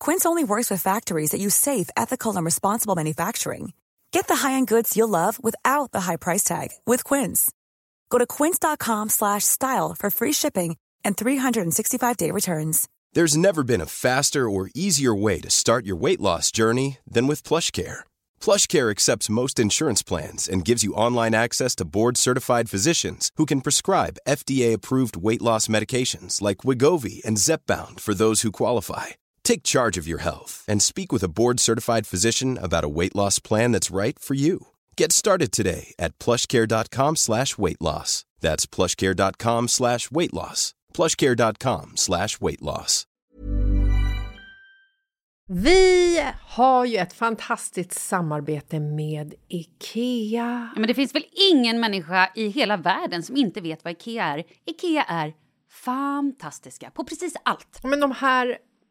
Quince only works with factories that use safe, ethical, and responsible manufacturing. Get the high-end goods you'll love without the high price tag with Quince. Go to quince.com/style for free shipping and 365-day returns. There's never been a faster or easier way to start your weight loss journey than with PlushCare. PlushCare accepts most insurance plans and gives you online access to board-certified physicians who can prescribe FDA-approved weight loss medications like Wigovi and Zepbound for those who qualify. Take charge of your health and speak with a board-certified physician about a weight loss plan that's right for you. Get started today at plushcare.com slash weight loss. That's plushcare.com slash weight loss. plushcare.com slash weight loss. Vi har ju ett fantastiskt samarbete med IKEA. Ja, men det finns väl ingen människa i hela världen som inte vet vad IKEA är. IKEA är fantastiska på precis allt. Men de här,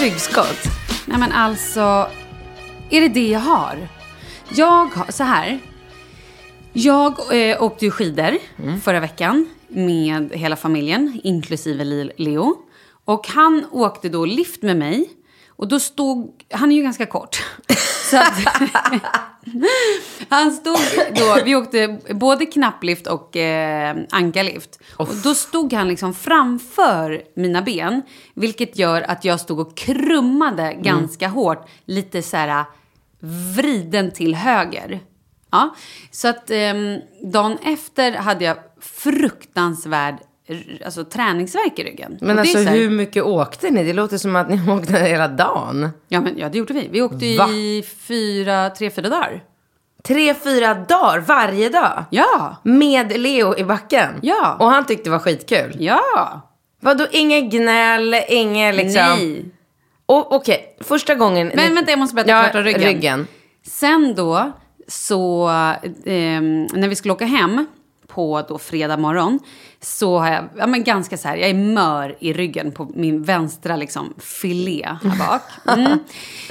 Ryggskott? Nej men alltså, är det det jag har? Jag har, så här. Jag eh, åkte ju skidor förra veckan med hela familjen, inklusive Leo. Och han åkte då lift med mig. Och då stod, han är ju ganska kort. Han stod då, vi åkte både knapplift och eh, ankarlift. Och då stod han liksom framför mina ben. Vilket gör att jag stod och krummade ganska hårt. Lite så här vriden till höger. Ja, så att ehm, dagen efter hade jag fruktansvärd alltså, träningsvärk i ryggen. Men alltså så här- hur mycket åkte ni? Det låter som att ni åkte hela dagen. Ja, men, ja, det gjorde vi. Vi åkte Va? i fyra, tre, fyra dagar. Tre, fyra dagar varje dag? Ja, Med Leo i backen? Ja. Och han tyckte det var skitkul? ja. Vadå, inget gnäll, inget liksom... Nej. Okej, första gången... Men vänta, jag måste berätta ja, klart om ryggen. Sen då, så ehm, när vi skulle åka hem på då fredag morgon så har jag, ja men ganska så här, jag är mör i ryggen på min vänstra liksom filé här bak. Mm.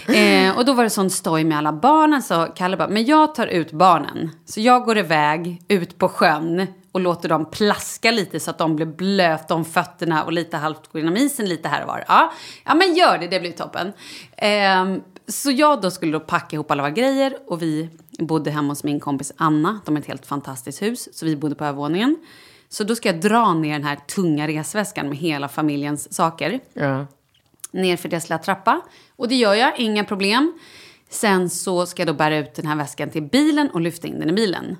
Eh, och då var det sån stoj med alla barnen så Kalle bara, men jag tar ut barnen. Så jag går iväg ut på sjön och låter dem plaska lite så att de blir blöta om fötterna och lite halvt gå igenom isen lite här och var. Ja, ja men gör det, det blir toppen. Eh, så jag då skulle då packa ihop alla våra grejer och vi bodde hemma hos min kompis Anna. De har ett helt fantastiskt hus, så vi bodde på övervåningen. Så då ska jag dra ner den här tunga resväskan med hela familjens saker. Ja. Ner för deras lilla trappa. Och det gör jag, inga problem. Sen så ska jag då bära ut den här väskan till bilen och lyfta in den i bilen.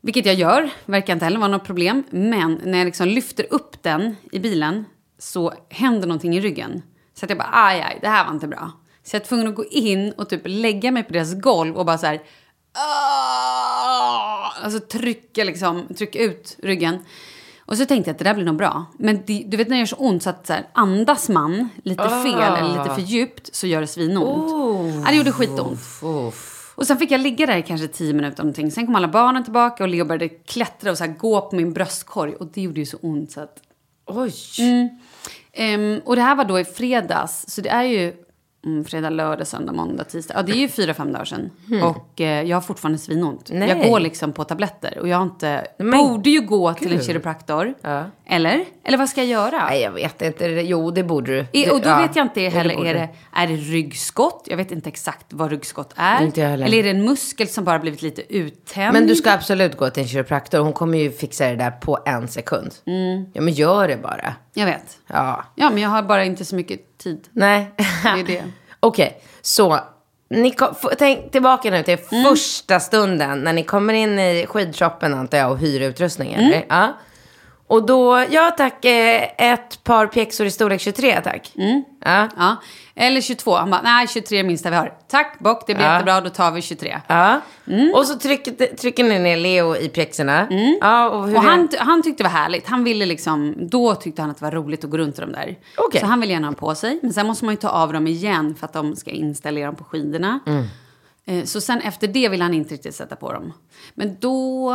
Vilket jag gör, verkar inte heller vara något problem. Men när jag liksom lyfter upp den i bilen så händer någonting i ryggen. Så att jag bara, aj, aj, det här var inte bra. Så jag är tvungen att gå in och typ lägga mig på deras golv och bara så här... "Ah!" Alltså trycka, liksom, trycka ut ryggen. Och så tänkte jag att det där blir nog bra. Men det, du vet när det gör så ont så att så här, andas man lite fel eller lite för djupt så gör det svinont. Ja, det gjorde skitont. Och sen fick jag ligga där i kanske tio minuter någonting. Sen kom alla barnen tillbaka och Leo började klättra och så här gå på min bröstkorg. Och det gjorde ju så ont så att... Oj. Ehm, och det här var då i fredags, så det är ju mm, fredag, lördag, söndag, måndag, tisdag. Ja, det är ju fyra, fem dagar sedan. Och eh, jag har fortfarande svinont. Nej. Jag går liksom på tabletter och jag har inte... Men borde ju gå till en kiropraktor. Ja. Eller? Eller vad ska jag göra? Nej, jag vet inte. Jo, det borde du. Det- och då ja, vet jag inte det heller, borde är det, är det ryggskott? Jag vet inte exakt vad ryggskott är. Inte heller. Eller är det en muskel som bara blivit lite uttänd? Men du ska absolut gå till en kiropraktor. Hon kommer ju fixa det där på en sekund. Mm. Ja, men gör det bara. Jag vet. Ja. Ja, men jag har bara inte så mycket tid. Nej. Det är det. Okej, så ni kom, f- tänk tillbaka nu till Mm. första stunden när ni kommer in i skidshoppen antar jag och hyr utrustning. Mm. Ja. Och då, ja tack, eh, ett par pjäxor i storlek 23 tack. Mm. Ja. Ja. Eller 22. Han bara, nej 23 är minsta vi har. Tack bock, det blir Ja. jättebra, då tar vi 23. Ja. Och så trycker, trycker ni ner Leo i pjäxorna. Ja, och Mm. Och han, han tyckte det var härligt. Han ville liksom, då tyckte han att det var roligt att gå runt i dem där. Okej. Så han ville gärna ha dem på sig. Men sen måste man ju ta av dem igen för att de ska installera dem på skidorna. Eh, Så sen efter det vill han inte riktigt sätta på dem. Men då...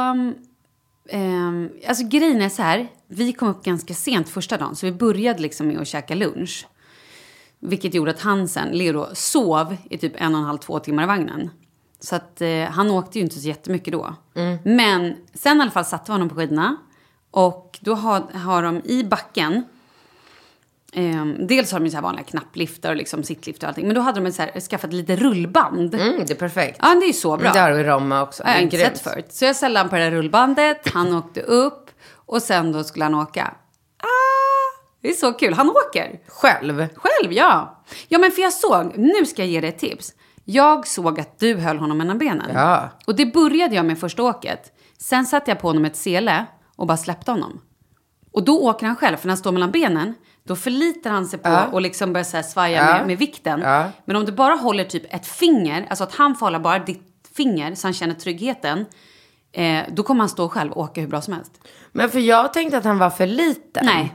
Um, alltså grejen är så här, vi kom upp ganska sent första dagen. Så vi började liksom med att käka lunch. Vilket gjorde att han sen, Leo sov i typ en och en halv, två timmar i vagnen. Så att eh, han åkte ju inte så jättemycket då. Men sen i alla fall satte vi honom på skidorna. Och då har, har de i backen, ehm, dels har de ju så här vanliga knappliftar och liksom sittliftar och allting. Men då hade de så här, skaffat lite rullband. Mm, det är perfekt. Ja, det är ju så bra. Det har vi i Roma också. Ja, jag har Det är inte sett förut. Så jag ställde han på det där rullbandet, han åkte upp och sen då skulle han åka. Ah, det är så kul, han åker. Själv? Själv, ja. Ja, men för jag såg, nu ska jag ge dig ett tips. Jag såg att du höll honom mellan benen. Ja. Och det började jag med första åket. Sen satte jag på honom ett sele och bara släppte honom. Och då åker han själv, för när han står mellan benen, då förlitar han sig på Ja. och liksom börjar så här svaja Ja. med, med vikten. Ja. Men om du bara håller typ ett finger, alltså att han får hålla bara ditt finger så han känner tryggheten, eh, då kommer han stå själv och åka hur bra som helst. Men för jag tänkte att han var för liten. Nej.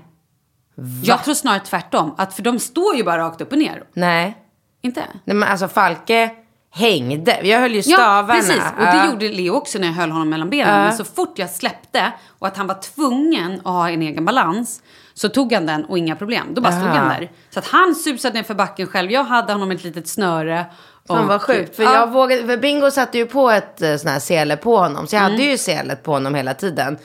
Jag tror snarare tvärtom. Att för de står ju bara rakt upp och ner. Nej. Inte? Nej men alltså Falke hängde. Jag höll ju stavarna. Ja, precis. Och det Ja. gjorde Leo också när jag höll honom mellan benen. Men så fort jag släppte och att han var tvungen att ha en egen balans så tog han den och inga problem. Då bara stod han där. Så att han susade ner för backen själv. Jag hade honom ett litet snöre. Fan vad sjukt. För Ja. jag vågade, för Bingo satte ju på ett eh, sån här sele på honom. Så jag Mm. hade ju selet på honom hela tiden.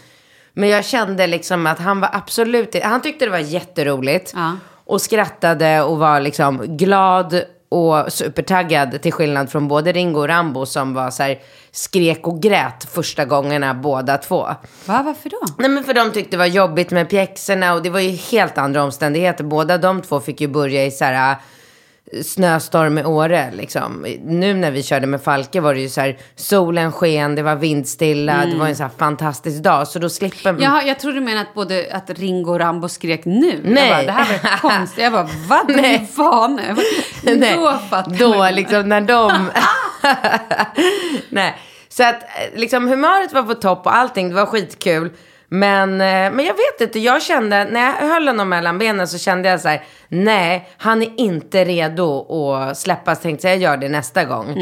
Men jag kände liksom att han var absolut Han tyckte det var jätteroligt. Ja. Och skrattade och var liksom glad och supertaggad. Till skillnad från både Ringo och Rambo som var så här skrek och grät första gångerna båda två. Va, varför då? Nej men för de tyckte det var jobbigt med pjäxorna och det var ju helt andra omständigheter. Båda de två fick ju börja i så här snöstorm i Åre liksom. Nu när vi körde med Falke var det ju så här solen sken, det var vindstilla, det var en så här fantastisk dag. Så då slipper man. Jaha, jag trodde du menade att både att Ringo och Rambo skrek nu. Nej. Jag bara, det här var konstigt. Jag bara, vad? Nej. Jag bara, Nej, Då fattar Då liksom när de... Nej, så att eh, liksom humöret var på topp och allting, det var skitkul. Men, eh, men jag vet inte, jag kände, när jag höll honom mellan benen så kände jag så här, nej, han är inte redo att släppas. Tänkte jag, jag gör det nästa gång.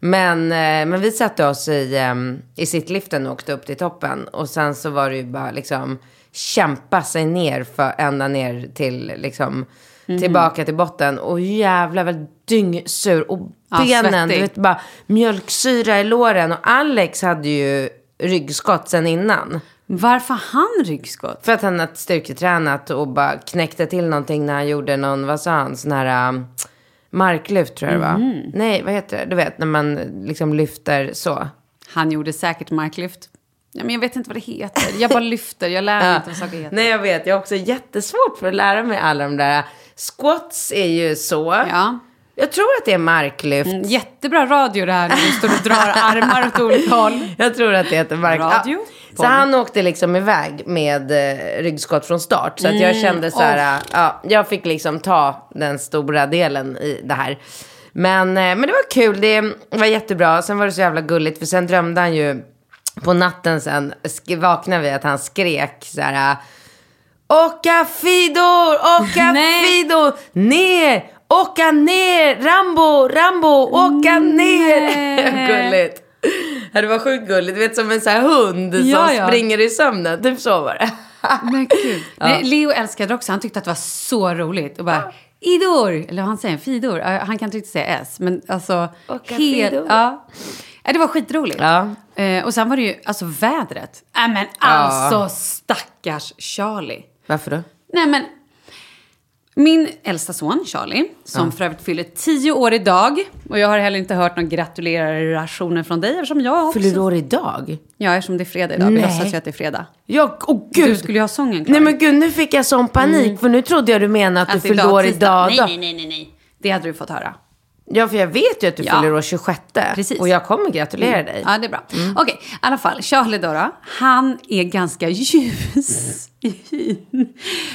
Men, eh, men vi satte oss i, em, i sittliften och åkte upp till toppen. Och sen så var det ju bara liksom kämpa sig ner för, ända ner till liksom Mhm. tillbaka till botten. Och jävlar vad dyngsur. Och Ja, benen, du svettig. vet bara mjölksyra i låren. Och Alex hade ju ryggskott sen innan. Varför har han ryggskott? För att han hade styrketränat och bara knäckte till någonting när han gjorde någon, vad sa han, sån här um, marklyft tror jag det var. Mhm. Nej, vad heter det? Du vet, när man liksom lyfter så. Han gjorde säkert marklyft. Ja, men jag vet inte vad det heter. Jag bara lyfter. Jag lär mig inte vad saker heter. Nej, jag vet. Jag har också jättesvårt för att lära mig alla de där. Squats är ju så. Ja. Jag tror att det är marklyft. Mm, Jättebra radio det här när du står och drar armar åt olika håll. Jag tror att det heter mark... Radio? Ja. Så han åkte liksom iväg med eh, ryggskott från start. Så att jag kände så här, ja, jag fick liksom ta den stora delen i det här. Men, eh, men det var kul, det var jättebra. Sen var det så jävla gulligt, för sen drömde han ju på natten sen, sk- vaknade vi att han skrek så här. Åka Fido, åka Nej. Fido, ner, åka ner, Rambo, Rambo, åka ner. Nej. Gulligt. Ja, det var sjukt gulligt. Du vet som en sån här hund Ja, som ja. springer i sömnen. Typ så var det. Men gud. Nej, Leo älskade det också. Han tyckte att det var så roligt. Och bara, Idor! Eller vad han säger, Fidor. Ja, Han kan inte riktigt säga S. Men alltså... Helt-. Ja. ja, det var skitroligt. Ja. Eh, och sen var det ju, alltså vädret. Nej men alltså stackars Charlie. Varför då? Nej men, min äldsta son Charlie, som för övrigt fyller tio år idag. Och jag har heller inte hört någon gratulerationer från dig eftersom jag också... Fyller du år idag? Ja, eftersom det är fredag idag. Vi Nej. låtsas ju att det är fredag. Ja, åh gud. Du skulle ju ha sången klar. Nej men gud, nu fick jag sån panik. För nu trodde jag du menade att du Alltså, fyllde år idag. Nej, nej, nej, nej. Det hade du fått höra. Ja, för jag vet ju att du Ja. fyller år 26. Precis. Och jag kommer gratulera dig. Ja, det är bra. Okej, i alla fall. Charlie då, han är ganska ljus i hyn.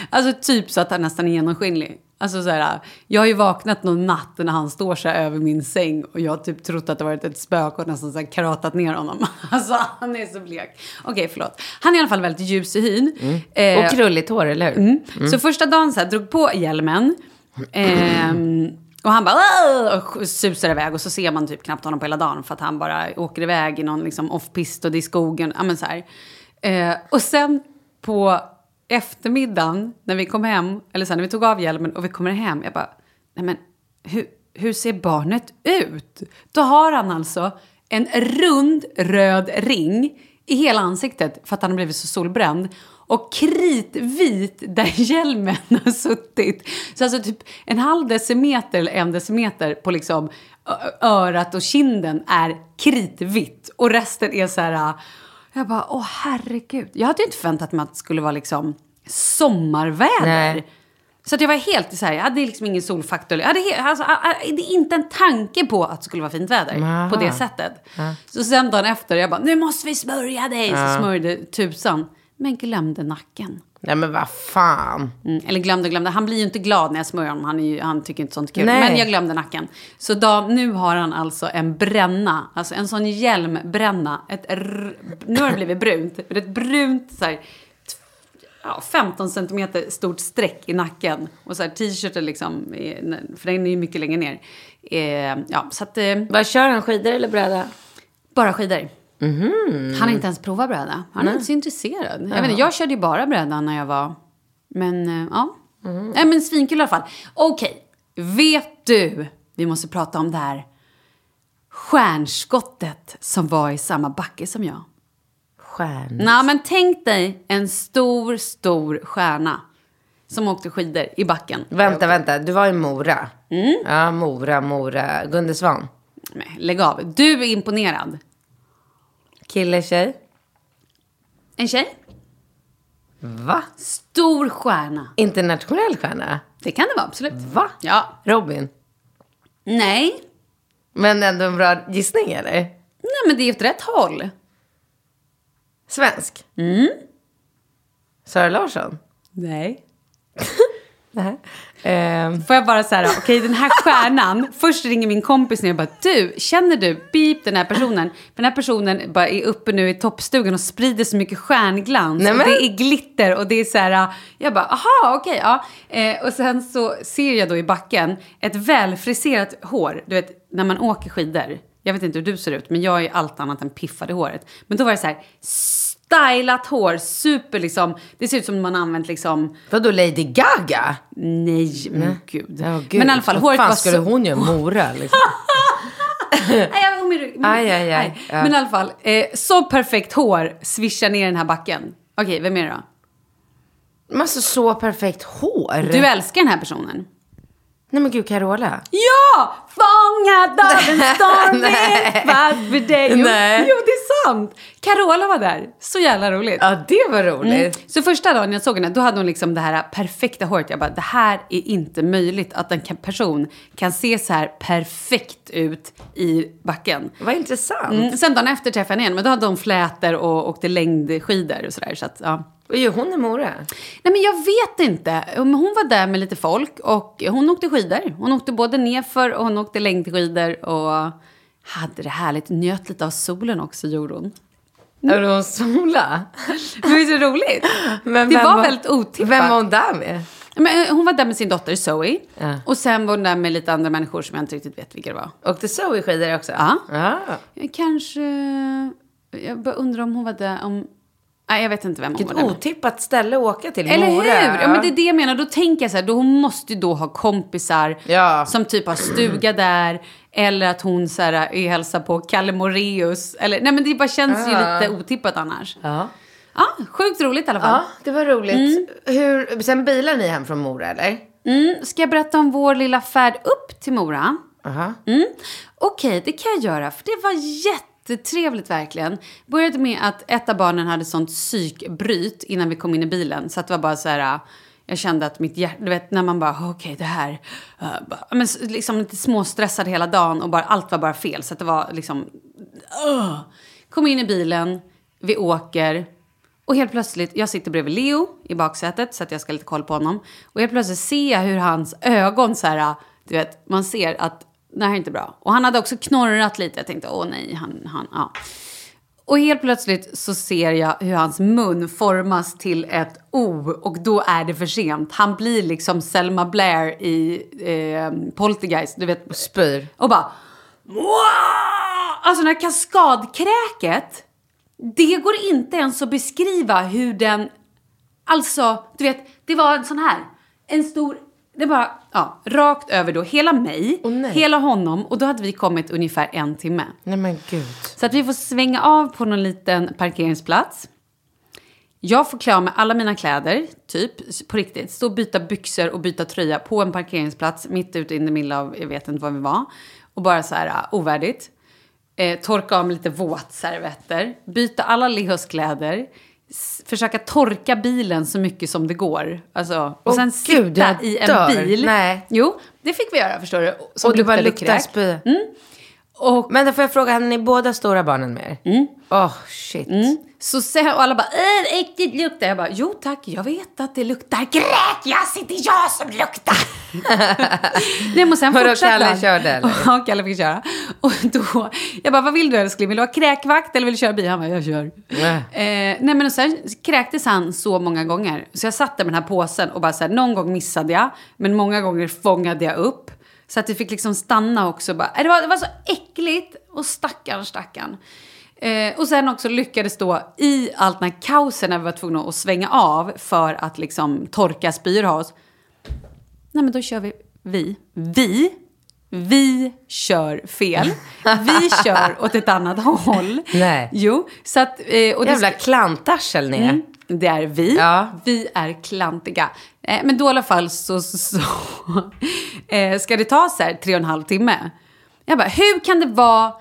Alltså typ så att han nästan är genomskinlig. Alltså så här, jag har ju vaknat någon natt när han står så över min säng och jag har typ trott att det varit ett spöke och nästan så här karatat ner honom. Alltså han är så blek. Okej, förlåt. Han är i alla fall väldigt ljus i hyn. Eh, Och krulligt hår, eller hur? Mm. Så första dagen så här, drog på hjälmen. Ehm, och han bara "Åh!" och susar iväg och så ser man typ knappt honom på hela dagen för att han bara åker iväg i någon liksom off-pist och det är skogen. Ja, men så här. Eh, och sen på eftermiddagen när vi kom hem, eller sen när vi tog av hjälmen och vi kommer hem, jag bara, nej men hur, hur ser barnet ut? Då har han alltså en rund röd ring i hela ansiktet för att han har blivit så solbränd. Och kritvit där hjälmen har suttit. Så alltså typ en halv decimeter eller en decimeter på liksom örat och kinden är kritvitt. Och resten är så här... äh, Jag bara, åh herregud. Jag hade ju inte förväntat mig att det skulle vara liksom sommarväder. Nej. Så att jag var helt så här, jag hade liksom ingen solfaktor. Jag hade he- alltså, a- a- det är inte en tanke på att det skulle vara fint väder Aha. på det sättet. Så sen dagen efter, jag bara, nu måste vi smörja dig. Så smörjde tusan. Men glömde nacken. Nej men vad fan. Mm, eller glömde glömde. Han blir ju inte glad när jag smörjer honom. Han, är ju, han tycker inte sånt kul. Nej. Men jag glömde nacken. Så då, nu har han alltså en bränna. Alltså en sån hjälmbränna. Ett, r- nu har det blivit brunt. Ett brunt så här, ja, 15 centimeter stort streck i nacken. Och så här t-shirten liksom, för den är ju mycket längre ner. Eh, ja, så att, eh, Vad kör han, skidor eller bräda? bara skidor. Han har inte ens provat bräda. Han är inte så intresserad. Jag, vet inte, jag körde ju bara bräda när jag var... Men eh, ja. Nej men svinkul i alla fall. Okej, vet du? Vi måste prata om det här stjärnskottet som var i samma backe som jag. Stjärn. Nej men tänk dig en stor, stor stjärna som åkte skidor i backen. Vänta, vänta. Du var i Mora. Mm. Ja, Mora, Mora. Gunde Svan. Nej, lägg av. Du är imponerad. Kille, tjej? En tjej? Va? Stor stjärna. Internationell stjärna? Det kan det vara, absolut. Va? Ja. Robin? Nej. Men ändå en bra gissning, eller? Nej, men det är åt rätt håll. Svensk? Mm. Sara Larsson? Nej. Ehm, Får jag bara säga, okej den här stjärnan, först ringer min kompis ner och bara du, känner du, beep den här personen. För den här personen bara är uppe nu i toppstugan och sprider så mycket stjärnglans. Nej, men- det är glitter och det är så här, jag bara aha okej ja. Eh, och sen så ser jag då i backen ett välfriserat hår, du vet när man åker skidor. Jag vet inte hur du ser ut, men jag är allt annat än piffad i håret. Men då var det så här, stylat hår, super liksom. Det ser ut som man använt liksom, Vadå Lady Gaga? nej men gud. Ja, gud. Men i alla fall, Vad håret fan var skulle så... hon göra? Mora liksom. Jag var med, med, Aj, aj, aj. Ja. Men i alla fall, eh, så perfekt hår svischar ner den här backen. Okej, vem är det då? Men alltså så perfekt hår. Du älskar den här personen. Nej men gud, Carola. Ja! Fångad av en stormvind fast för dig. Jo, Nej. jo, det är sant. Carola var där. Så jävla roligt. Ja, det var roligt. Mm. Så första dagen jag såg henne, då hade hon liksom det här perfekta håret. Jag bara, det här är inte möjligt att en person kan se så här perfekt ut i backen. Vad intressant. Mm. Sen dagen efter träffade jag henne igen, men då hade hon flätor och åkte längdskidor och sådär. Så att, ja. Vad gör hon i Mora? Nej men jag vet inte. Hon var där med lite folk och hon åkte skidor. Hon åkte både nerför och hon åkte längdskidor och hade det härligt. Njöt lite av solen också gjorde hon. Är hon sola? Det var ju så roligt. Men det vem var väldigt otippat. Vem var hon där med? Men, eh, hon var där med sin dotter Zoe. Ja. Och sen var hon där med lite andra människor som jag inte riktigt vet vilka det var. Åkte Zoe skidor också? Ja. ja. Kanske... Jag bara undrar om hon var där om... Nej, jag vet inte vem hon Vilket var där med. otippat ställe att åka till. Eller Mora. hur? Ja, men det är det jag menar. Då tänker jag så här, då hon måste ju då ha kompisar Ja. som typ har stuga där. Eller att hon så här, är hälsar på Kalle Moreus. Eller, nej men det bara känns ju Ja. lite otippat annars. Ja. Ja, sjukt roligt i alla fall. ja, det var roligt. Hur, sen bilar ni hem från Mora eller? Mm, ska jag berätta om vår lilla färd upp till Mora? Aha. Mm. Okej, det kan jag göra. För det var jättetrevligt verkligen. Började med att ett av barnen hade sånt psykbryt innan vi kom in i bilen. Så att det var bara så här... Jag kände att mitt hjärta, du vet när man bara, okej det här, uh, bara, men liksom lite småstressad hela dagen och bara, allt var bara fel. Så att det var liksom, uh. Kom in i bilen, vi åker. Och helt plötsligt, jag sitter bredvid Leo i baksätet så att jag ska ha lite koll på honom. Och helt plötsligt ser jag hur hans ögon så här, du vet, man ser att det här är inte bra. Och han hade också knorrat lite, jag tänkte åh nej, han, han, ja. Och helt plötsligt så ser jag hur hans mun formas till ett O och då är det för sent. Han blir liksom Selma Blair i eh, Poltergeist, du vet. Spyr. Och bara... Wow! Alltså här kaskadkräket, det går inte ens att beskriva hur den... Alltså, du vet, det var en sån här. En stor... Det bara, ja, rakt över då hela mig, nej. hela honom och då hade vi kommit ungefär en timme. Nej men gud. Så att vi får svänga av på någon liten parkeringsplats. Jag får klä av mig alla mina kläder, typ, på riktigt. Stå och byta byxor och byta tröja på en parkeringsplats mitt ute in the middle av, jag vet inte var vi var. Och bara så här ovärdigt. Eh, torka av mig lite våtservetter. Byta alla Leos kläder. Försöka torka bilen så mycket som det går. Alltså, och Åh, sen gud, sitta i en dör. bil. Nej. Jo, det fick vi göra förstår du. Och du bara luktade luktar spy. Och Men då får jag fråga, hade ni båda stora barnen med er? Åh, oh, shit. Så sen, och alla bara, äh, äckligt luktar. Jag bara, jo tack, jag vet att det luktar kräk. Jag sitter jag som luktar. Nej, men sen fortsatte Kalle körde, eller? Ja, Kalle fick köra. Och då, jag bara, vad vill du älskling? Vill du ha kräkvakt eller vill du köra bil? Han bara, jag kör. Eh, nej men och sen kräktes han så många gånger. Så jag satt där med den här påsen och bara så här, någon gång missade jag. Men många gånger fångade jag upp. Så att det fick liksom stanna också. Bara, eh, det, var, det var så äckligt. Och stackarn, stackarn. Eh, och sen också lyckades då i allt den här kaosen när vi var tvungna att svänga av för att liksom torka spyor ha oss. Nej men då kör vi, vi, vi, vi kör fel. Vi kör åt ett annat håll. Nej. Jo, så att... Eh, och det Jävla klantarsel ni är. Mm, det är vi. Ja. Vi är klantiga. Eh, men då i alla fall så, så, så eh, ska det ta så här tre och en halv timme. Jag bara, hur kan det vara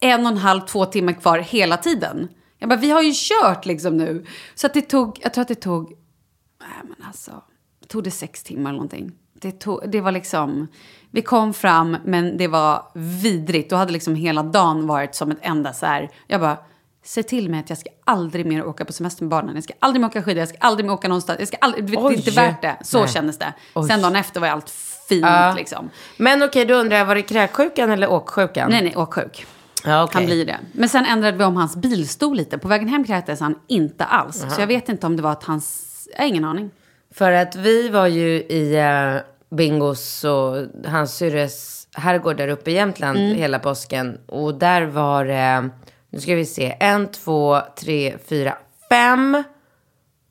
en och en halv, två timmar kvar hela tiden? Jag bara, vi har ju kört liksom nu. Så att det tog, jag tror att det tog, nej men alltså, tog det sex timmar eller någonting. Det, tog, det var liksom, vi kom fram men det var vidrigt. Då hade liksom hela dagen varit som ett enda så här, jag bara, se till mig att jag ska aldrig mer åka på semester med barnen. Jag ska aldrig mer åka skidor, jag ska aldrig mer åka någonstans. Jag ska aldrig, det är Oj. inte värt det. Så Nej. kändes det. Oj. Sen dagen efter var allt fint Ja. liksom. Men okej, då undrar jag, var det kräksjukan eller åksjukan? Nej, nej, åksjuk. Ja, okej. Han blir det. Men sen ändrade vi om hans bilstol lite. På vägen hem kräktes han inte alls. Så jag vet inte om det var att hans... Jag har ingen aning. För att vi var ju i uh, Bingos och hans syrres herrgård där uppe i Jämtland hela påsken. Och där var det, nu ska vi se, en, två, tre, fyra, fem.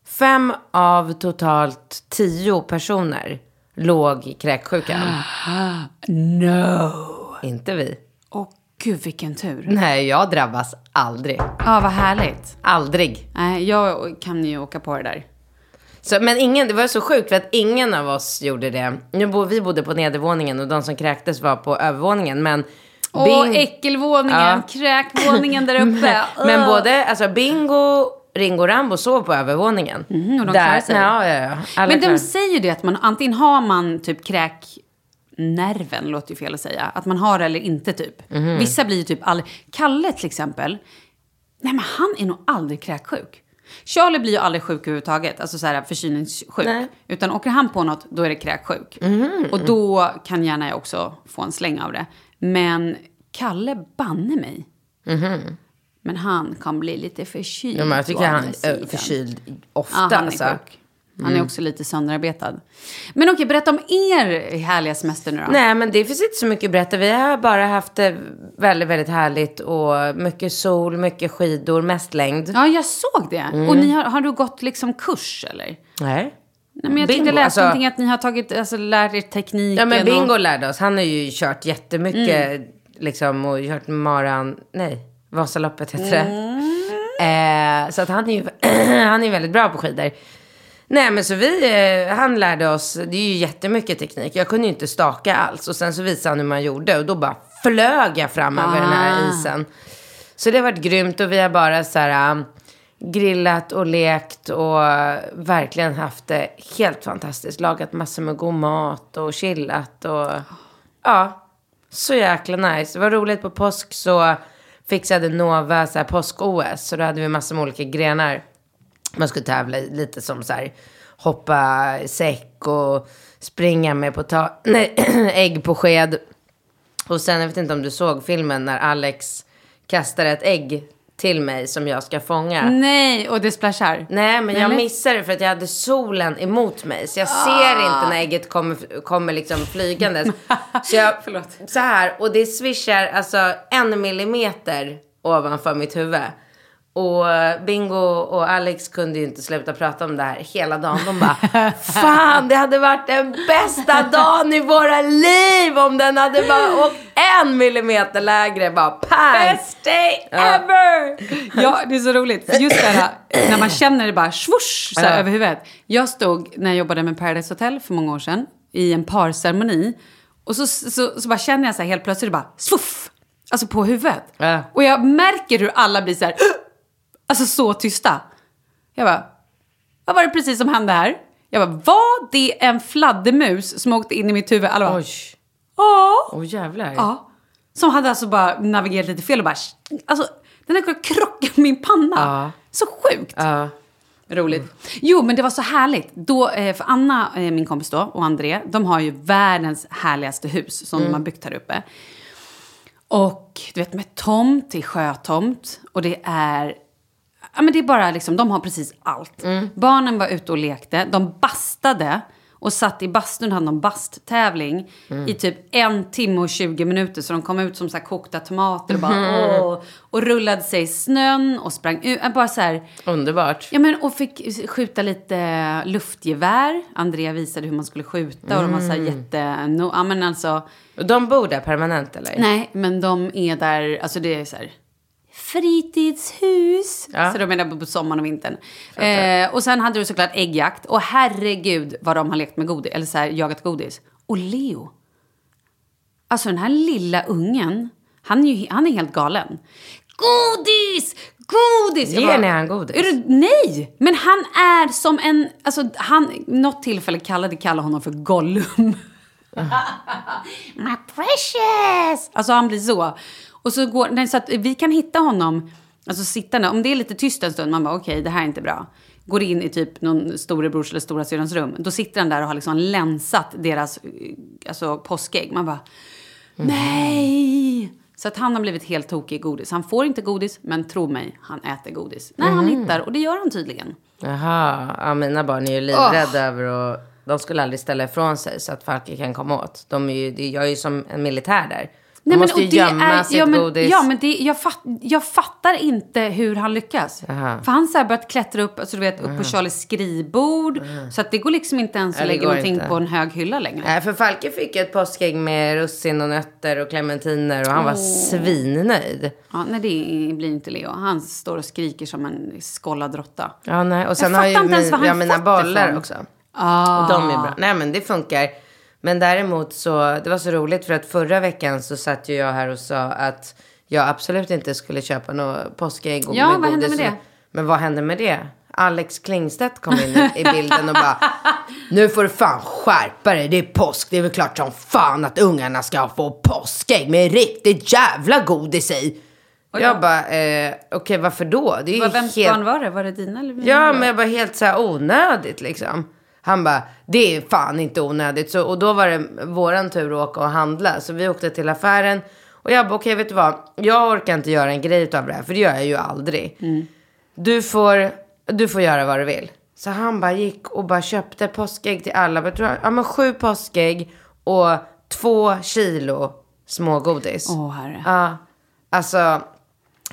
Fem av totalt tio personer låg i kräksjukan. No! Inte vi. Åh gud vilken tur. Nej, jag drabbas aldrig. Ja, vad härligt. Aldrig. Nej, jag kan ju åka på det där. Så, men ingen, det var så sjukt för att ingen av oss gjorde det. Nu bo, vi bodde på nedervåningen och de som kräktes var på övervåningen. Men, Bing- äckelvåningen, Ja. kräkvåningen där uppe. men både alltså, Bingo, Ringo och Rambo sov på övervåningen. Mhm, och de klarade sig. Ja, ja, ja. Alla Men de säger ju det att man antingen har man typ kräknerven, låter ju fel att säga. Att man har eller inte typ. Mhm. Vissa blir ju typ aldrig... Kalle till exempel. Nej men han är nog aldrig kräksjuk. Charlie blir ju aldrig sjuk överhuvudtaget, alltså så här förkylningssjuk. Nej. Utan åker han på något, då är det kräksjuk. Och då kan gärna jag också få en släng av det. Men Kalle banne mig. Men han kan bli lite förkyld. Ja, men jag tycker han är förkyld ofta. Ja, han är alltså. sjuk. Han är också lite sönderarbetad. Men okej, berätta om er härliga semester nu då. Nej, men det finns inte så mycket att berätta. Vi har bara haft det väldigt, väldigt härligt och mycket sol, mycket skidor, mest längd. Ja, jag såg det. Mm. Och ni har, har du gått liksom kurs eller? Nej. Nej, men jag Bingo, jag läste alltså- någonting att ni har tagit, alltså lärt er tekniken. Ja, men Bingo Och... lärde oss. Han har ju kört jättemycket Mm. liksom och kört maran, nej, Vasaloppet heter det. Mm. Eh, så att han är ju han är väldigt bra på skidor. Nej men så vi, eh, han lärde oss, det är ju jättemycket teknik. Jag kunde ju inte staka alls. Och sen så visade han hur man gjorde och då bara flög jag fram över den här Ah. isen. Så det har varit grymt och vi har bara så här grillat och lekt och verkligen haft det helt fantastiskt. Lagat massor med god mat och chillat och ja, så jäkla nice. Det var roligt på påsk så fixade Nova så här påsk-OS. Så då hade vi massor med olika grenar. Man skulle tävla i lite som så här hoppa säck och springa med pota- nej, ägg på sked. Och sen, jag vet inte om du såg filmen när Alex kastade ett ägg till mig som jag ska fånga. Nej, och det splashar. Nej, men jag missade det för att jag hade solen emot mig. Så jag ser inte när ägget kommer, kommer liksom flygandes. Så jag, Förlåt. så här, och det swishar alltså en millimeter ovanför mitt huvud. Och Bingo och Alex kunde ju inte sluta prata om det här hela dagen. De bara, fan det hade varit den bästa dagen i våra liv om den hade bara åkt en millimeter lägre. Bara pang! Best day ever! Ja, det är så roligt. För just det här, när man känner det bara swoosh så här Ja. över huvudet. Jag stod, när jag jobbade med Paradise Hotel för många år sedan, i en parceremoni. Och så, så, så bara känner jag så här helt plötsligt, bara swoff! Alltså på huvudet. Ja. Och jag märker hur alla blir så här, alltså så tysta. Jag bara, vad var det precis som hände här? Jag bara, var det en fladdermus som åkte in i mitt huvud? Alla bara, Oj, ja. åh jävlar. Ja. Som hade alltså bara navigerat lite fel och bara... Alltså, den hade kunnat krocka med min panna. Ja. Så sjukt. Ja. Roligt. Jo, men det var så härligt. Då, eh, för Anna, eh, min kompis då, och André, de har ju världens härligaste hus som de har byggt här uppe. Och du vet, med tomt, det är sjötomt. Och det är... Ja, men det är bara liksom, de har precis allt. Barnen var ute och lekte, de bastade. Och satt i bastun, hade de basttävling i typ en timme och 20 minuter. Så de kom ut som så kokta tomater och bara åh. Och rullade sig i snön och sprang ut. Bara så här, Underbart. Ja, men och fick skjuta lite luftgevär. Andrea visade hur man skulle skjuta och de var så här jätte... No, ja, men alltså, Och De bor där permanent eller? nej, men de är där, alltså det är så här fritidshus. Ja. Så de där på sommaren och vintern. Eh, och sen hade du såklart äggjakt. Och herregud vad de har lekt med godis, eller så här jagat godis. Och Leo. Alltså den här lilla ungen, han är ju han är helt galen. Godis! Godis! Jag Ger ni han godis? Är du, nej! Men han är som en... Alltså, han, något tillfälle kallade Kalle honom för Gollum. My precious! Alltså han blir så. Och så går, nej, så att vi kan hitta honom, alltså sittande, om det är lite tyst en stund, man bara okej, det här är inte bra. Går in i typ någon storebrors eller storasyrrans rum, då sitter han där och har liksom länsat deras eh, alltså, påskägg. Man bara, nej! Så att han har blivit helt tokig i godis. Han får inte godis, men tro mig, han äter godis. När han hittar, och det gör han tydligen. Jaha, ja, mina barn är ju livrädda över att De skulle aldrig ställa ifrån sig så att Falke kan komma åt. De är ju, jag är ju som en militär där. Nej, men, måste och ju det gömma är, sitt ja, men, godis. Ja, men det, jag, fatt, jag fattar inte hur han lyckas. Aha. För han har börjat klättra upp, alltså, du vet, upp på Charlies skrivbord. Så att det går liksom inte ens att lägga någonting inte. på en hög hylla längre. Nej, för Falke fick ett påskägg med russin och nötter och clementiner och han var svinnöjd. Ja, nej, det blir inte Leo. Han står och skriker som en skållad råtta. Ja, nej. Och sen Jag har ju min, jag mina bollar också. Ah. Och de är bra. Nej men det funkar. Men däremot så, det var så roligt för att förra veckan så satt ju jag här och sa att jag absolut inte skulle köpa något påskägg och Ja, med vad hände med det? Men vad hände med det? Alex Klingstedt kom in i- bilden och bara Nu får du fan skärpa dig, det är påsk, det är väl klart som fan att ungarna ska få påskägg med riktigt jävla godis i. Jag bara, eh, okej varför då? Det är Vems helt... barn var det? Var det dina eller mina? Ja, men jag var helt så här onödigt liksom. Han bara, det är fan inte onödigt. Så, och då var det våran tur att åka och handla. Så vi åkte till affären. Och jag bara, okej vet du vad? Jag orkar inte göra en grej av det här. För det gör jag ju aldrig. Du, får, du får göra vad du vill. Så han bara gick och bara köpte påskägg till alla. Jag tror, ja men sju påskägg och två kilo smågodis. Åh, herre. Ja, alltså.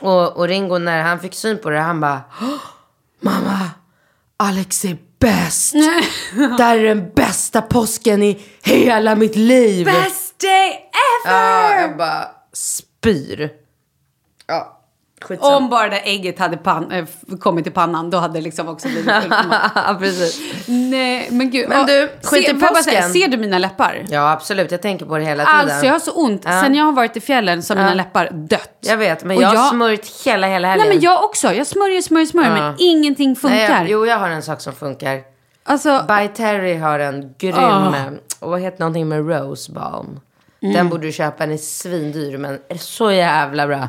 Och, och Ringo när han fick syn på det, han bara. "Åh, Mamma, Alex är bäst. det här är den bästa påsken i hela mitt liv. Best day ever! Ja, jag bara spyr. Ja, skitsamma. Om bara det där ägget hade pan, äh, kommit i pannan, då hade det liksom också blivit. Ja, precis. Nej, men gud. Men ja, du, skit i se, bara säga, påsken. ser du mina läppar? Ja, absolut. Jag tänker på det hela tiden. Alltså jag har så ont. Sen jag har varit i fjällen så har mina läppar dött. Jag vet, men jag har jag- smörjt hela, hela helgen. Nej men jag också. Jag smörjer, smörjer, smörjer. Men ingenting funkar. Nej, jag, jo, jag har en sak som funkar. Alltså, By Terry har en grym, Ah. och vad heter någonting med Rose Balm. Mm. Den borde du köpa, den är svindyr men är så jävla bra.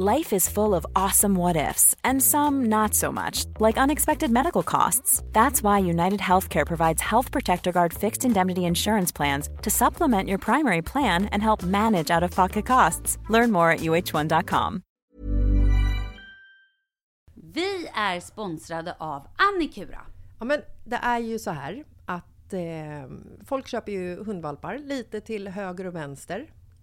Life is full of awesome what ifs, and some not so much, like unexpected medical costs. That's why United Healthcare provides Health Protector Guard fixed indemnity insurance plans to supplement your primary plan and help manage out of pocket costs. Learn more at uh1.com. vi är sponsrade av Annikura. Ja, men det är ju så här att eh, folk köper ju hundvalpar lite till höger och vänster.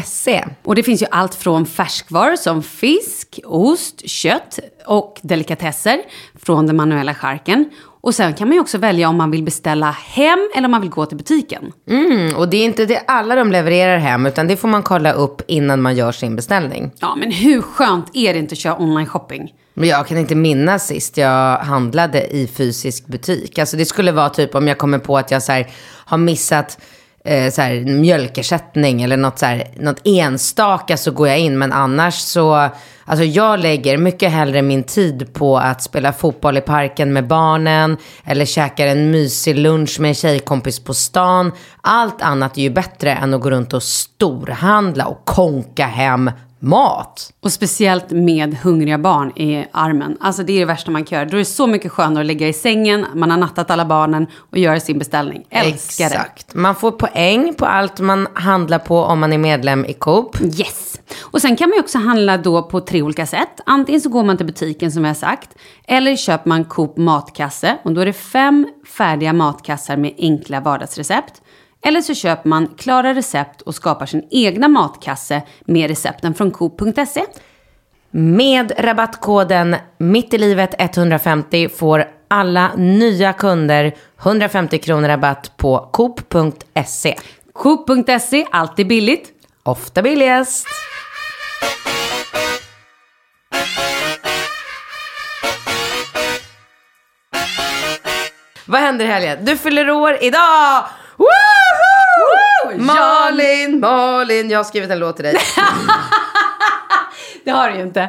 Coop.se. Och det finns ju allt från färskvaror som fisk, ost, kött och delikatesser från den manuella charken. Och sen kan man ju också välja om man vill beställa hem eller om man vill gå till butiken. Mm, och det är inte det alla de levererar hem, utan det får man kolla upp innan man gör sin beställning. Ja, men hur skönt är det inte att köra online shopping? Men jag kan inte minnas sist jag handlade i fysisk butik. Alltså det skulle vara typ om jag kommer på att jag så här, har missat eh, så här, mjölkersättning eller något, så här, något enstaka så går jag in. Men annars så, alltså jag lägger mycket hellre min tid på att spela fotboll i parken med barnen. Eller käkar en mysig lunch med en tjejkompis på stan. Allt annat är ju bättre än att gå runt och storhandla och konka hem mat. Och speciellt med hungriga barn i armen. Alltså det är det värsta man kan göra. Då är det så mycket skönare att ligga i sängen, man har nattat alla barnen och göra sin beställning. Älskar Exakt. Man får poäng på allt man handlar på om man är medlem i Coop. det. Yes. Och sen kan man ju också handla då på tre olika sätt. Antingen så går man till butiken som jag har sagt. Eller köper man Coop matkasse. Och då är det fem färdiga matkassar med enkla vardagsrecept. Eller så köper man klara recept och skapar sin egna matkasse med recepten från Coop.se. Med rabattkoden mittilivet150 får alla nya kunder 150 kronor rabatt på coop.se. Coop.se, alltid billigt. Ofta billigast. Vad händer i helgen? Du fyller år idag! Malin, Malin, jag har skrivit en låt till dig. Det har du ju inte.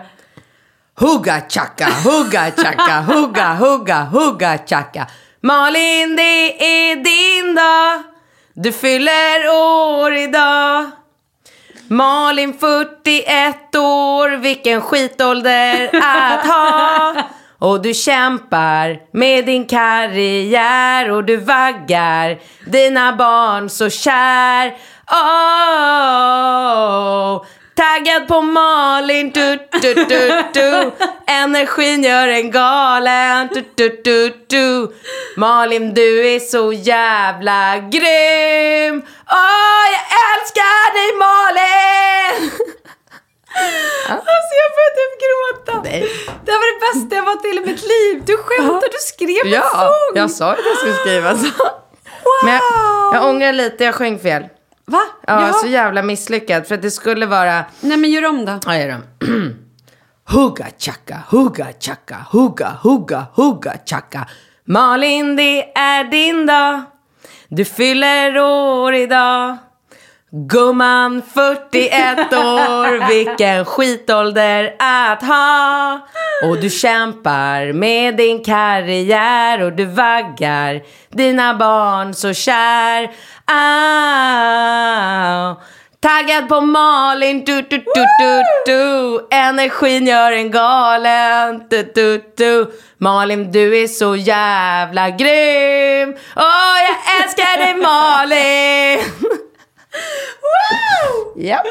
Hugga chaka, hugga chaka, hugga, hugga, hugga chaka. Malin, det är din dag. Du fyller år idag. Malin 41 år, vilken skitålder att ha. Och du kämpar med din karriär och du vaggar dina barn så kär. Oh, taggad på Malin, du, du, du, du. Energin gör en galen, du, du, du, du. Malin, du är så jävla grym. Åh, jag älskar dig Malin! Alltså jag börjar typ gråta. Nej. Det här var det bästa jag varit i mitt liv. Du skämtar, du skrev en Ja, sång. jag sa att jag skulle skriva så. Men jag, jag ångrar lite, jag sjöng fel. Va? Ja, Jaha. så jävla misslyckad. För att det skulle vara... Nej men gör om då. Ja, gör det. hugga chaka, hugga chaka, hugga, hugga, hugga chaka. Malin, det är din dag. Du fyller år idag. Gumman 41 år, vilken skitålder att ha. Och du kämpar med din karriär och du vaggar dina barn så kär. Ah. Taggad på Malin, du, du, du, du, du. Energin gör en galen, du, du, du. Malin, du är så jävla grym. Åh, jag älskar dig Malin. Ja.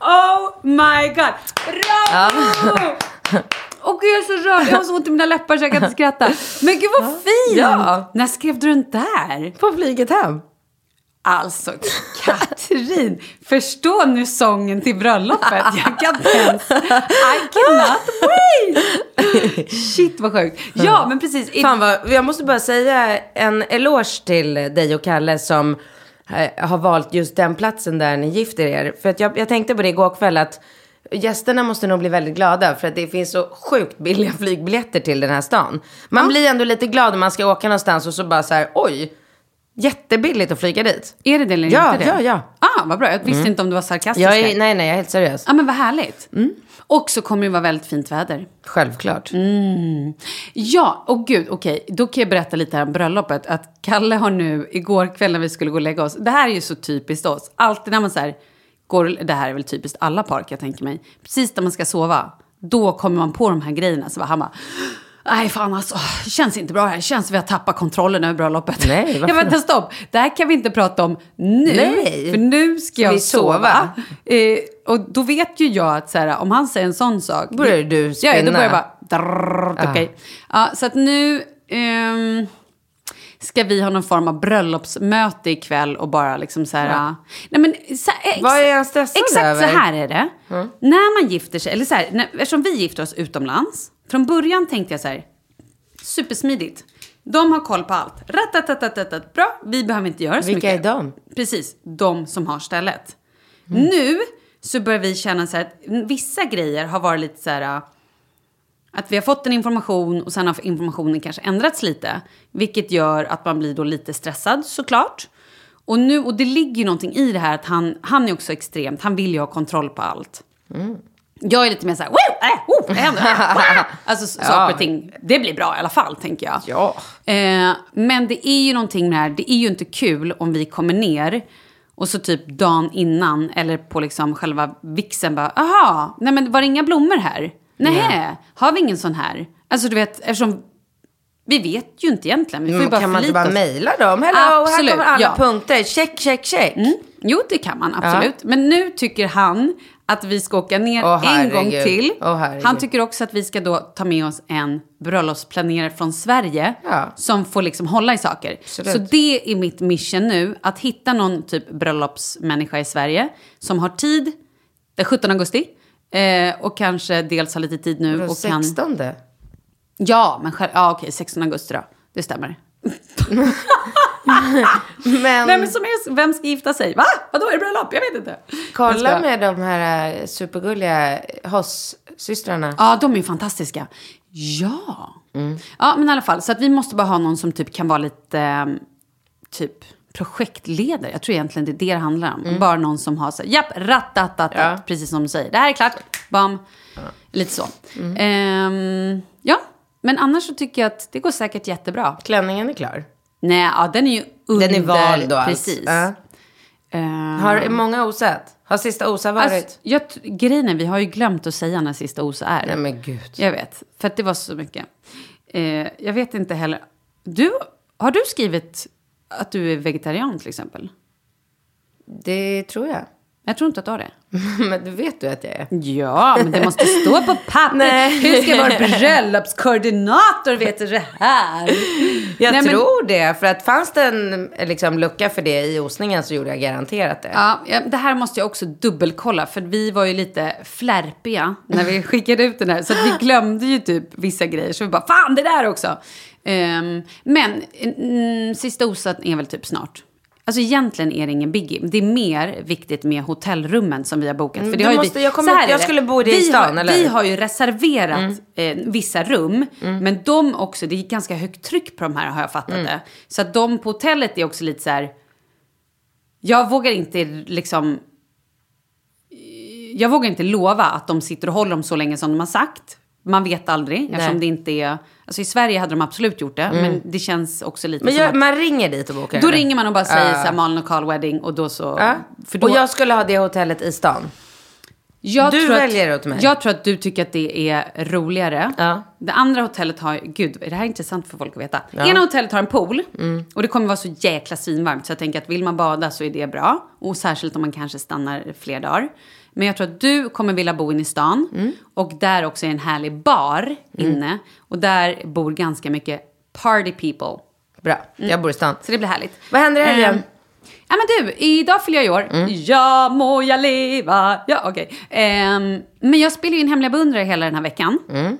Oh my god! Bravo! Gud jag är så rörd, jag har så ont i mina läppar så jag kan inte skratta. Men gud vad fint! Ja. När skrev du den där? På flyget hem. Alltså Katrin, förstå nu sången till bröllopet. Jag kan inte ens, I cannot wait! Shit vad sjukt. Ja men precis. Fan vad, jag måste bara säga en eloge till dig och Kalle som har valt just den platsen där ni gifter er. För att jag, jag tänkte på det igår kväll att gästerna måste nog bli väldigt glada för att det finns så sjukt billiga flygbiljetter till den här stan. Man blir ändå lite glad när man ska åka någonstans och så bara så här, oj, jättebilligt att flyga dit. Är det det eller Ja, inte det? ja, ja. Ah, vad bra, jag visste inte om du var sarkastisk. Jag är, nej, nej, jag är helt seriös. Ja men vad härligt. Och så kommer det vara väldigt fint väder. Självklart. Ja, och gud, okej. Då kan jag berätta lite här om bröllopet. Att Kalle har nu, igår kväll när vi skulle gå och lägga oss. Det här är ju så typiskt oss. Alltid när man så här, går, det här är väl typiskt alla par kan jag tänka mig. Precis när man ska sova, då kommer man på de här grejerna. Så han bara, nej fan alltså, det känns inte bra här. Det känns som vi har tappat kontrollen över bröllopet. Nej, jag varför bara, vänta stopp. Det här kan vi inte prata om nu. Nej. För nu ska jag vi sova. Eh, och då vet ju jag att så här, om han säger en sån sak. Börjar du Ja, spinna? då börjar jag bara... Drrrr, okej. Ja, så att nu ehm, ska vi ha någon form av bröllopsmöte ikväll och bara liksom så här... Nej men, så, ex, Vad är han stressad Exakt över? så här är det. När man gifter sig, eller så här, när, eftersom vi gifter oss utomlands. Från början tänkte jag så här, supersmidigt. De har koll på allt. Ratatatatat, bra, vi behöver inte göra så Vilka mycket. är de? Precis, de som har stället. Nu så börjar vi känna så här att vissa grejer har varit lite så här... äh, Att vi har fått en information och sen har informationen kanske ändrats lite. Vilket gör att man blir då lite stressad såklart. Och, nu, och det ligger ju någonting i det här att han, han är också extremt, han vill ju ha kontroll på allt. Jag är lite mer så här, Woo! Äh, oh, det händer, wow! Alltså saker och ting, det blir bra i alla fall tänker jag. Ja. Eh, men det är ju någonting med det här, det är ju inte kul om vi kommer ner och så typ dagen innan eller på liksom själva vixen bara, aha, nej men var det inga blommor här? Nej, har vi ingen sån här? Alltså du vet, eftersom vi vet ju inte egentligen, vi får ju Mm, bara kan man inte bara mejla dem? Hello, Absolut, här kommer alla ja. punkter. Check, check, check. Mm. Jo, det kan man absolut. Men nu tycker han att vi ska åka ner Åh, en gång till. Herregud. han tycker också att vi ska då ta med oss en bröllopsplanerare från Sverige Ja. som får liksom hålla i saker. Absolut. Så det är mitt mission nu, att hitta någon typ bröllopsmänniska i Sverige som har tid den 17 augusti eh, och kanske dels har lite tid nu Och och kan... 16. Ja, men själv, ja, okej, 16 augusti då. Det stämmer. Men Vem, som är, vem ska gifta sig? Va? Vadå, är det bröllop? Jag vet inte. Kolla ska- med de här eh, supergulliga Hoss-systrarna. Ja, de är fantastiska. Ja. Ja, men i alla fall. Så att vi måste bara ha någon som typ kan vara lite ehm, typ projektledare. Jag tror egentligen det är det det handlar om. Bara någon som har så här, japp, rattatat, Ja. precis som du säger. Det här är klart, bam. Lite så. Ehm, ja, men annars så tycker jag att det går säkert jättebra. Klänningen är klar. Nej, ja, den är ju under. Den är vald och allt. Precis. Ja. Ehm, Har många osat? Har sista osa varit? alltså, jag, grejen är, vi har ju glömt att säga när sista OSA är. Nej men gud. Jag vet, för att det var så mycket. Eh, jag vet inte heller. Du, har du skrivit att du är vegetarian till exempel? Det tror jag. Jag tror inte att du har det. men det vet du att jag är. Ja, men det måste stå på papper. Nej. Hur ska vår bröllopskoordinator veta det här? Jag Nej, men- tror det. För att fanns det en liksom, lucka för det i osningen så gjorde jag garanterat det. Ja, det här måste jag också dubbelkolla. För vi var ju lite flärpiga när vi skickade ut den här. Så vi glömde ju typ vissa grejer. Så vi bara, fan det där också. Ehm, men mm, sista osat är väl typ snart. Alltså egentligen är det ingen biggie. Det är mer viktigt med hotellrummen som vi har bokat. För det du har måste- vi, jag kommer så här inte- jag skulle bo i vi stan, har, eller? Vi har ju reserverat eh, vissa rum. Men de också, det är ganska högt tryck på de här har jag fattat det. Så att de på hotellet är också lite så här... Jag vågar inte liksom... Jag vågar inte lova att de sitter och håller dem så länge som de har sagt. Man vet aldrig eftersom det inte är... Alltså i Sverige hade de absolut gjort det. Men det känns också lite Men som jag, att... man ringer dit och bokar? Då eller? ringer man och bara säger Ja. så här Malin och Carl Wedding och då så... Ja. För då, Och jag skulle ha det hotellet i stan. Jag Du tror väljer att, åt mig. Jag tror att du tycker att det är roligare. Ja. Det andra hotellet har, gud, är det här intressant för folk att veta? Ena hotellet har en pool Mm. och det kommer vara så jäkla svinvarmt så jag tänker att vill man bada så är det bra. Och särskilt om man kanske stannar fler dagar. Men jag tror att du kommer vilja bo inne i stan Mm. och där också är en härlig bar inne. Och där bor ganska mycket party people. Bra, jag bor i stan. Så det blir härligt. Vad händer i helgen? Ehm, Ja men du, idag fyller jag i år. Mm. Ja må jag leva. Ja okej. Ehm, men jag spelar ju in Hemliga beundrare hela den här veckan. Mm.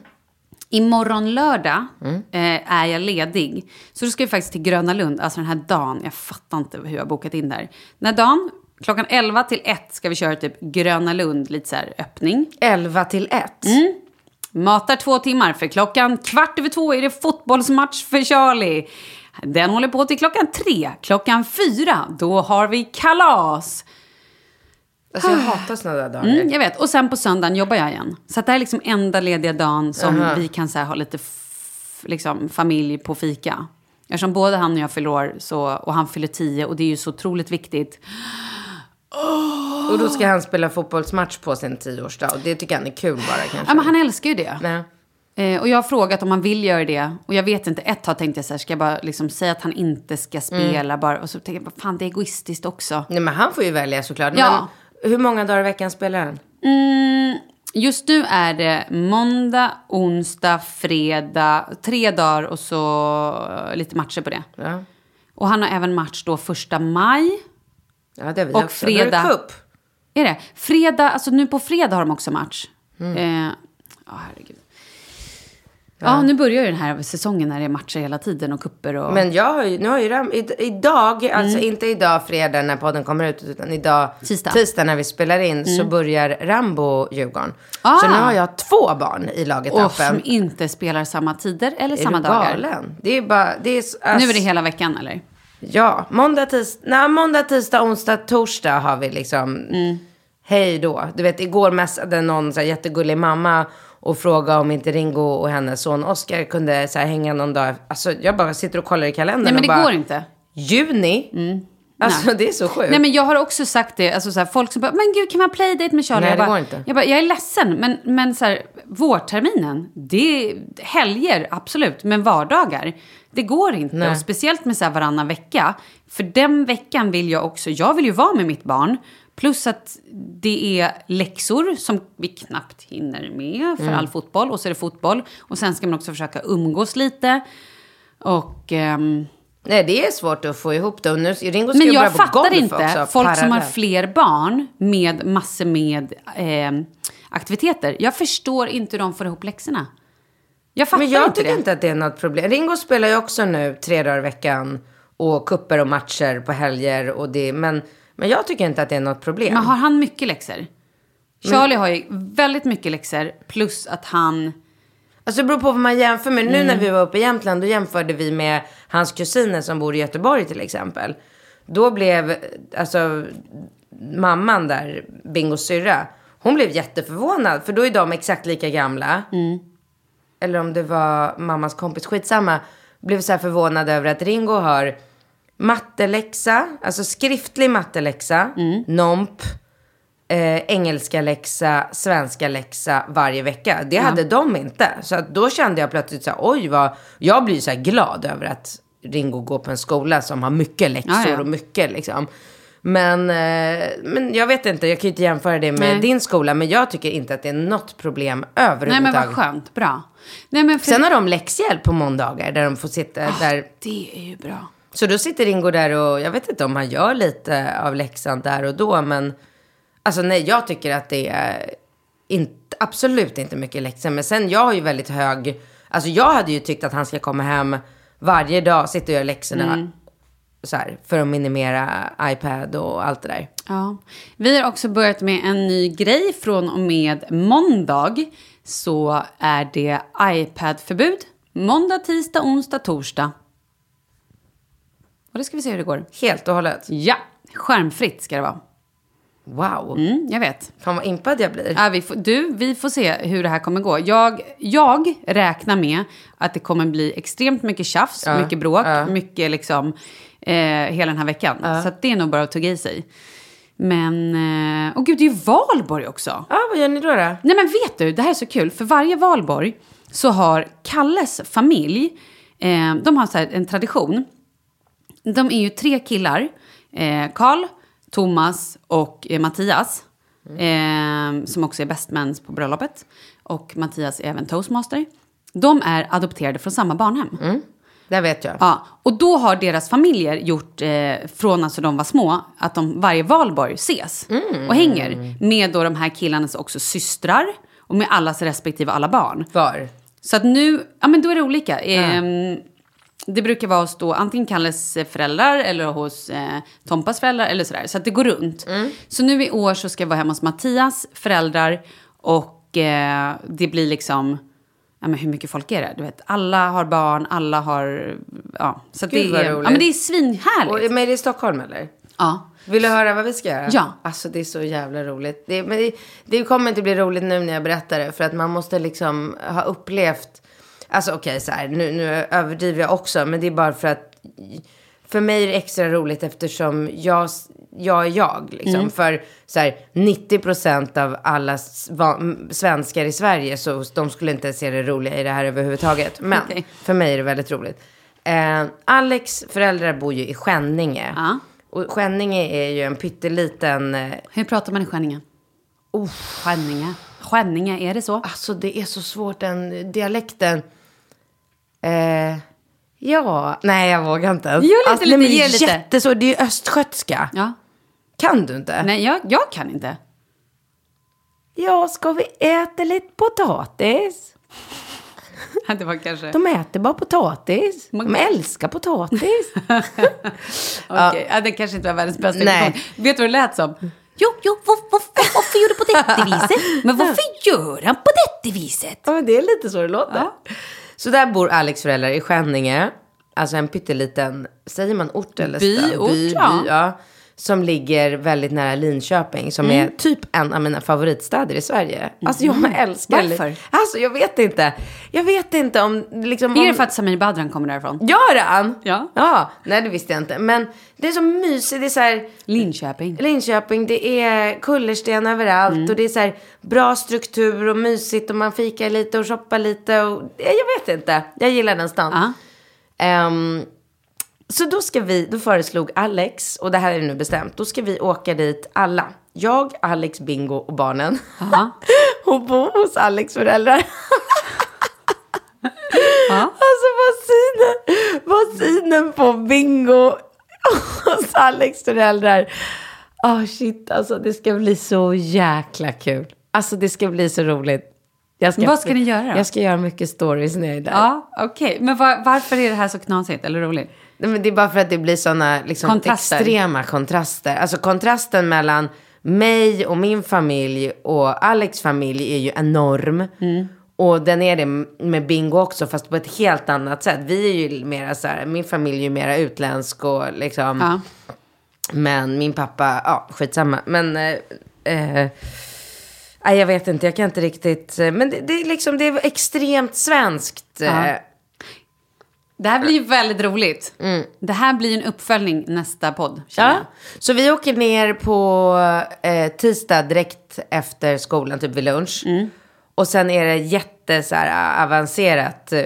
Imorgon lördag eh, är jag ledig. Så då ska vi faktiskt till Gröna Lund, alltså den här dagen. Jag fattar inte hur jag har bokat in där. Den här dagen, klockan 11 till 1 ska vi köra typ Gröna Lund, lite så här öppning. 11 till 1. Mm. Matar två timmar, för klockan kvart över två är det fotbollsmatch för Charlie. Den håller på till klockan tre. Klockan fyra, då har vi kalas. Alltså jag hatar sådana där dagar. Mm, jag vet. Och sen på söndagen jobbar jag igen. Så det här är liksom enda lediga dagen som Aha. vi kan så här, ha lite liksom, familj på fika. Eftersom både han och jag fyller år så, och han fyller tio och det är ju så otroligt viktigt. Och då ska han spela fotbollsmatch på sin tioårsdag. Och det tycker han är kul bara kanske. Ja, men han älskar ju det. Nej. Eh, och jag har frågat om han vill göra det. Och jag vet inte, ett tag tänkte jag så här, ska jag bara liksom säga att han inte ska spela bara. Och så tänkte jag, fan det är egoistiskt också. Nej men han får ju välja såklart. Ja. Men hur många dagar i veckan spelar han? Mm, just nu är det måndag, onsdag, fredag, tre dagar och så eh, lite matcher på det. Ja, Och han har även match då första maj. Ja det är vi Och också. Då är fredag. cup. Är det? Fredag, alltså nu på fredag har de också match. Mm. Eh, ja, herregud. Ja. nu börjar ju den här säsongen när det är matcher hela tiden och kupper och... Men jag har ju, nu har ju Ram, i, idag, alltså Mm. inte idag fredag när podden kommer ut, utan idag Tisdag. när vi spelar in så börjar Rambo Djurgården. Ah. Så nu har jag två barn i laget och Appen. som inte spelar samma tider eller Är samma du dagar. galen? Det är bara, det är, s- Nu alltså, är det hela veckan eller? Ja, måndag, tis, nej, måndag, tisdag, onsdag, torsdag har vi liksom Mm. hej då. Du vet, igår messade någon så här, jättegullig mamma och frågade om inte Ringo och hennes son Oscar kunde så här, hänga någon dag. Alltså jag bara sitter och kollar i kalendern Nej men och det bara, går inte. Juni? Alltså Nej. det är så sjukt. Nej men jag har också sagt det, alltså så här, folk som bara, men gud kan man playdate med Charlie? Nej, jag det bara, går inte. Jag bara, jag är ledsen, men, men så här, vårterminen, det är helger, absolut, men vardagar, det går inte. Nej. Och speciellt med så här varannan vecka. För den veckan vill jag också, jag vill ju vara med mitt barn. Plus att det är läxor som vi knappt hinner med för Mm. all fotboll. Och så är det fotboll. Och sen ska man också försöka umgås lite. Och... ehm, Nej det är svårt att få ihop det. Och nu, Ringo ska men jag fattar inte också, folk som har fler barn med massor med eh, aktiviteter. Jag förstår inte hur de får ihop läxorna. Jag fattar Men jag inte tycker det. inte att det är något problem. Ringo spelar ju också nu tre dagar i veckan. Och kupper och matcher på helger. Och det, men, men jag tycker inte att det är något problem. Men har han mycket läxor? Charlie har ju väldigt mycket läxor plus att han... Alltså det beror på vad man jämför med. Nu Mm. när vi var uppe i Jämtland, då jämförde vi med hans kusiner som bor i Göteborg till exempel. Då blev, alltså mamman där, Bingos syrra, hon blev jätteförvånad. För då är de exakt lika gamla. Mm. Eller om det var mammas kompis, skitsamma. Blev så här förvånad över att Ringo har matteläxa, alltså skriftlig matteläxa, Mm. NOMP, eh, engelska läxa, svenska läxa varje vecka. Det hade de inte. Så då kände jag plötsligt så här, oj vad, jag blir så här glad över att Ringo går på en skola som har mycket läxor Ja, ja. och mycket liksom. Men, eh, men jag vet inte, jag kan ju inte jämföra det med Nej. din skola. Men jag tycker inte att det är något problem Nej överhuvudtaget. men vad skönt, bra. Nej, men för... Sen har de läxhjälp på måndagar där de får sitta där. Det är ju bra. Så då sitter Ringo där och jag vet inte om han gör lite av läxan där och då. Men alltså nej, jag tycker att det är inte, absolut inte mycket läxor. Men sen jag har ju väldigt hög, alltså jag hade ju tyckt att han ska komma hem varje dag, sitta och göra läxorna. Så här, för att minimera iPad och allt det där. Ja. Vi har också börjat med en ny grej från och med måndag. Så är det iPad-förbud. Måndag, tisdag, onsdag, torsdag. Och det ska vi se hur det går. Helt och hållet. Ja, skärmfritt ska det vara. Wow. Mm, jag vet. Fan vad impad jag blir. Ja, vi får, du, vi får se hur det här kommer gå. Jag, jag räknar med att det kommer bli extremt mycket tjafs, Ja, mycket bråk, ja. mycket liksom eh, hela den här veckan. Så att det är nog bara att tugga i sig. Men, eh, åh gud, det är ju valborg också. Ja, vad gör ni då? då? Nej men vet du, det här är så kul. För varje valborg så har Kalles familj, eh, de har så en tradition. De är ju tre killar. Eh, Karl, Thomas och eh, Mattias. Eh, som också är bestmans på bröllopet. Och Mattias är även toastmaster. De är adopterade från samma barnhem. Det vet jag. Ja, och då har deras familjer gjort, eh, från alltså de var små, att de varje valborg ses och hänger. Med då de här killarnas också systrar och med allas respektive alla barn. Var? Så att nu, ja men då är det olika. Ehm, det brukar vara hos då antingen Kalles föräldrar eller hos eh, Tompas föräldrar eller sådär. Så att det går runt. Så nu i år så ska jag vara hemma hos Mattias föräldrar och eh, det blir liksom, ja men hur mycket folk är det? Du vet, alla har barn, alla har, ja. Så Gud, det vad är, roligt. ja men det är svinhärligt. Och, men är det i Stockholm eller? ja. Vill du höra vad vi ska göra? Ja. Alltså det är så jävla roligt. Det, men det, det kommer inte bli roligt nu när jag berättar det. För att man måste liksom ha upplevt. Alltså okej så här. Nu, nu överdriver jag också. Men det är bara för att. För mig är det extra roligt eftersom jag, jag är jag. Liksom. För så här, 90% av alla svenskar i Sverige. Så de skulle inte se det roliga i det här överhuvudtaget. Men Okej. för mig är det väldigt roligt. Eh, Alex föräldrar bor ju i Skänninge. Ja. Och Skänninge är ju en pytteliten... eh, Hur pratar man i Skänninge? Oh, Skänninge. Skänninge, är det så? Alltså det är så svårt den dialekten. Eh, ja, nej jag vågar inte ens. Gör lite, alltså, lite, nej, lite. det är ju östgötska. Ja. Kan du inte? Nej, jag, jag kan inte. Ja, ska vi äta lite potatis? Det var kanske... De äter bara potatis. Man- De älskar potatis. Okej, ja. det kanske inte var världens bästa Nej. Vet du vad det lät som? Jo, jo, var, var, var, varför gör du på detta viset? Men varför gör han på detta viset? Ja, men det är lite så det låter. Så där bor Alex föräldrar i Skänninge. Alltså en pytteliten, säger man ort eller By, stad? ort, by, ja. by, ja. Som ligger väldigt nära Linköping. Som är typ en av mina favoritstäder i Sverige. Alltså jag älskar Varför? Alltså jag vet inte. Jag vet inte om... Liksom, Är det för att Samir Badran kommer därifrån? Gör han? Ja. Ja, nej det visste jag inte. Men det är så mysigt. Det är så här... Linköping. Linköping, det är kullersten överallt Mm. och det är så här bra struktur och mysigt och man fikar lite och shoppar lite och ja, jag vet inte. Jag gillar den stan. Ja. Ehm, så då ska vi, då föreslog Alex, och det här är nu bestämt, då ska vi åka dit alla. Jag, Alex, Bingo och barnen. Ja. och bo hos Alex föräldrar. Alltså vad synen, vad synen på Bingo hos Alex föräldrar. Oh shit, alltså det ska bli så jäkla kul. Alltså det ska bli så roligt. Jag Vad ska ni göra då? Jag ska göra mycket stories när jag är där. Ja, okej. Men var, varför är det här så knasigt eller roligt? Nej, men det är bara för att det blir sådana liksom, Kontraster. extrema kontraster. Alltså kontrasten mellan mig och min familj och Alex familj är ju enorm. Mm. Och den är det med Bingo också, fast på ett helt annat sätt. Vi är ju mera så här, min familj är ju mera utländsk och liksom. Ja. Men min pappa, ja skitsamma. Men, eh, eh, jag vet inte, jag kan inte riktigt. eh, Men det, det är liksom, det är extremt svenskt. Ja. Eh, Det här blir ju väldigt roligt. Det här blir en uppföljning nästa podd. Ja, så vi åker ner på eh, tisdag direkt efter skolan, typ vid lunch. Och sen är det jätte så här, avancerat eh,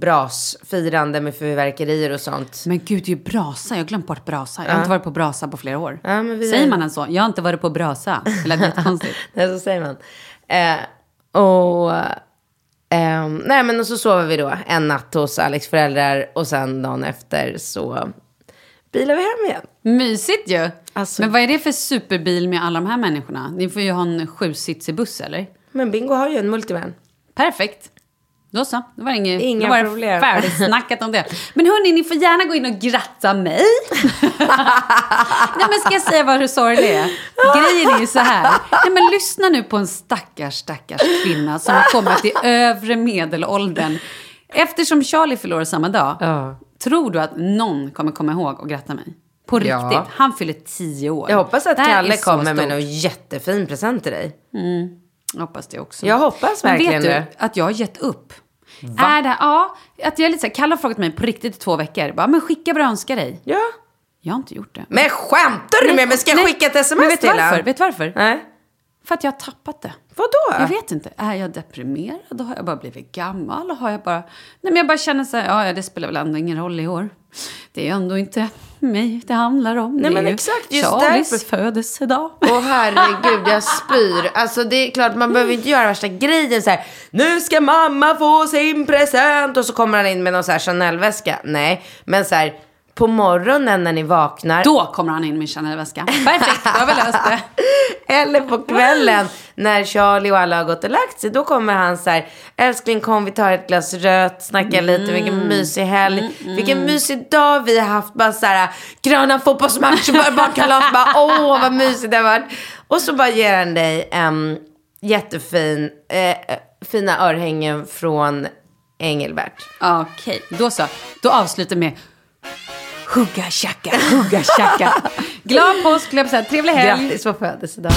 brasfirande med fyrverkerier och sånt. Men gud, det är ju brasa. Jag har glömt bort brasa. Jag har inte varit på brasa på flera år. Ja, men vi- Säger man ens så? Jag har inte varit på brasa. Det lät jättekonstigt. Nej, så säger man. Eh, och, ehm, nej men och så sover vi då en natt hos Alex föräldrar och sen dagen efter så bilar vi hem igen. Mysigt ju. Alltså- Men vad är det för superbil med alla de här människorna? Ni får ju ha en sjusitsig buss, eller? Men Bingo har ju en multivan. Perfekt. Då så. Det var inget, Inga då var problem. färdigsnackat om det. Men hörni, ni får gärna gå in och gratta mig. Nej, men ska jag säga vad det sorgliga är? Grejen är ju så här. Nej, men lyssna nu på en stackars, stackars kvinna som har kommit i övre medelåldern. Eftersom Charlie förlorade samma dag. Ja. Tror du att någon kommer komma ihåg och gratta mig? På Ja. riktigt. Han fyller tio år. Jag hoppas att Kalle kommer med någon jättefin present till dig. Jag hoppas det också. Jag hoppas Men verkligen vet du det. att jag har gett upp? Är det, ja, att jag är lite så här, Kalle har frågat mig på riktigt i två veckor. Bara, men skicka vad du önskar dig. Ja. Jag har inte gjort det. Men skämtar du med mig? Ska jag Nej, skicka ett sms men vet du till varför? honom? Vet du varför? Nej. För att jag har tappat det. Vadå? Jag vet inte. Är jag deprimerad? Har jag bara blivit gammal? Har jag bara... Nej, men jag bara känner så här, ja, det spelar väl ändå ingen roll i år. Det är ändå inte mig det handlar om. Nej, det är men ju exakt, just Charlies därför- födelsedag. Åh herregud, jag spyr. Alltså det är klart, man behöver inte göra värsta grejen så här. Nu ska mamma få sin present och så kommer han in med någon så här Chanel-väska. Nej, men så här på morgonen när ni vaknar. Då kommer han in med Chanel-väska. Perfekt, då har vi löst det. Eller på kvällen när Charlie och alla har gått och lagt sig. Då kommer han så här. Älskling kom vi tar ett glas rött. Snacka lite. Vilken mysig helg. Vilken mysig dag vi har haft. Bara så här. Gröna fotbollsmatcher. Bara barnkalas. Bara åh vad mysigt det har varit. Och så bara ger han dig en jättefin. Eh, fina örhängen från Engelbert. Okej, då så. Då avslutar med hugga tjacka, hugga tjacka. Glad påsk, trevlig helg. Grattis på födelsedagen.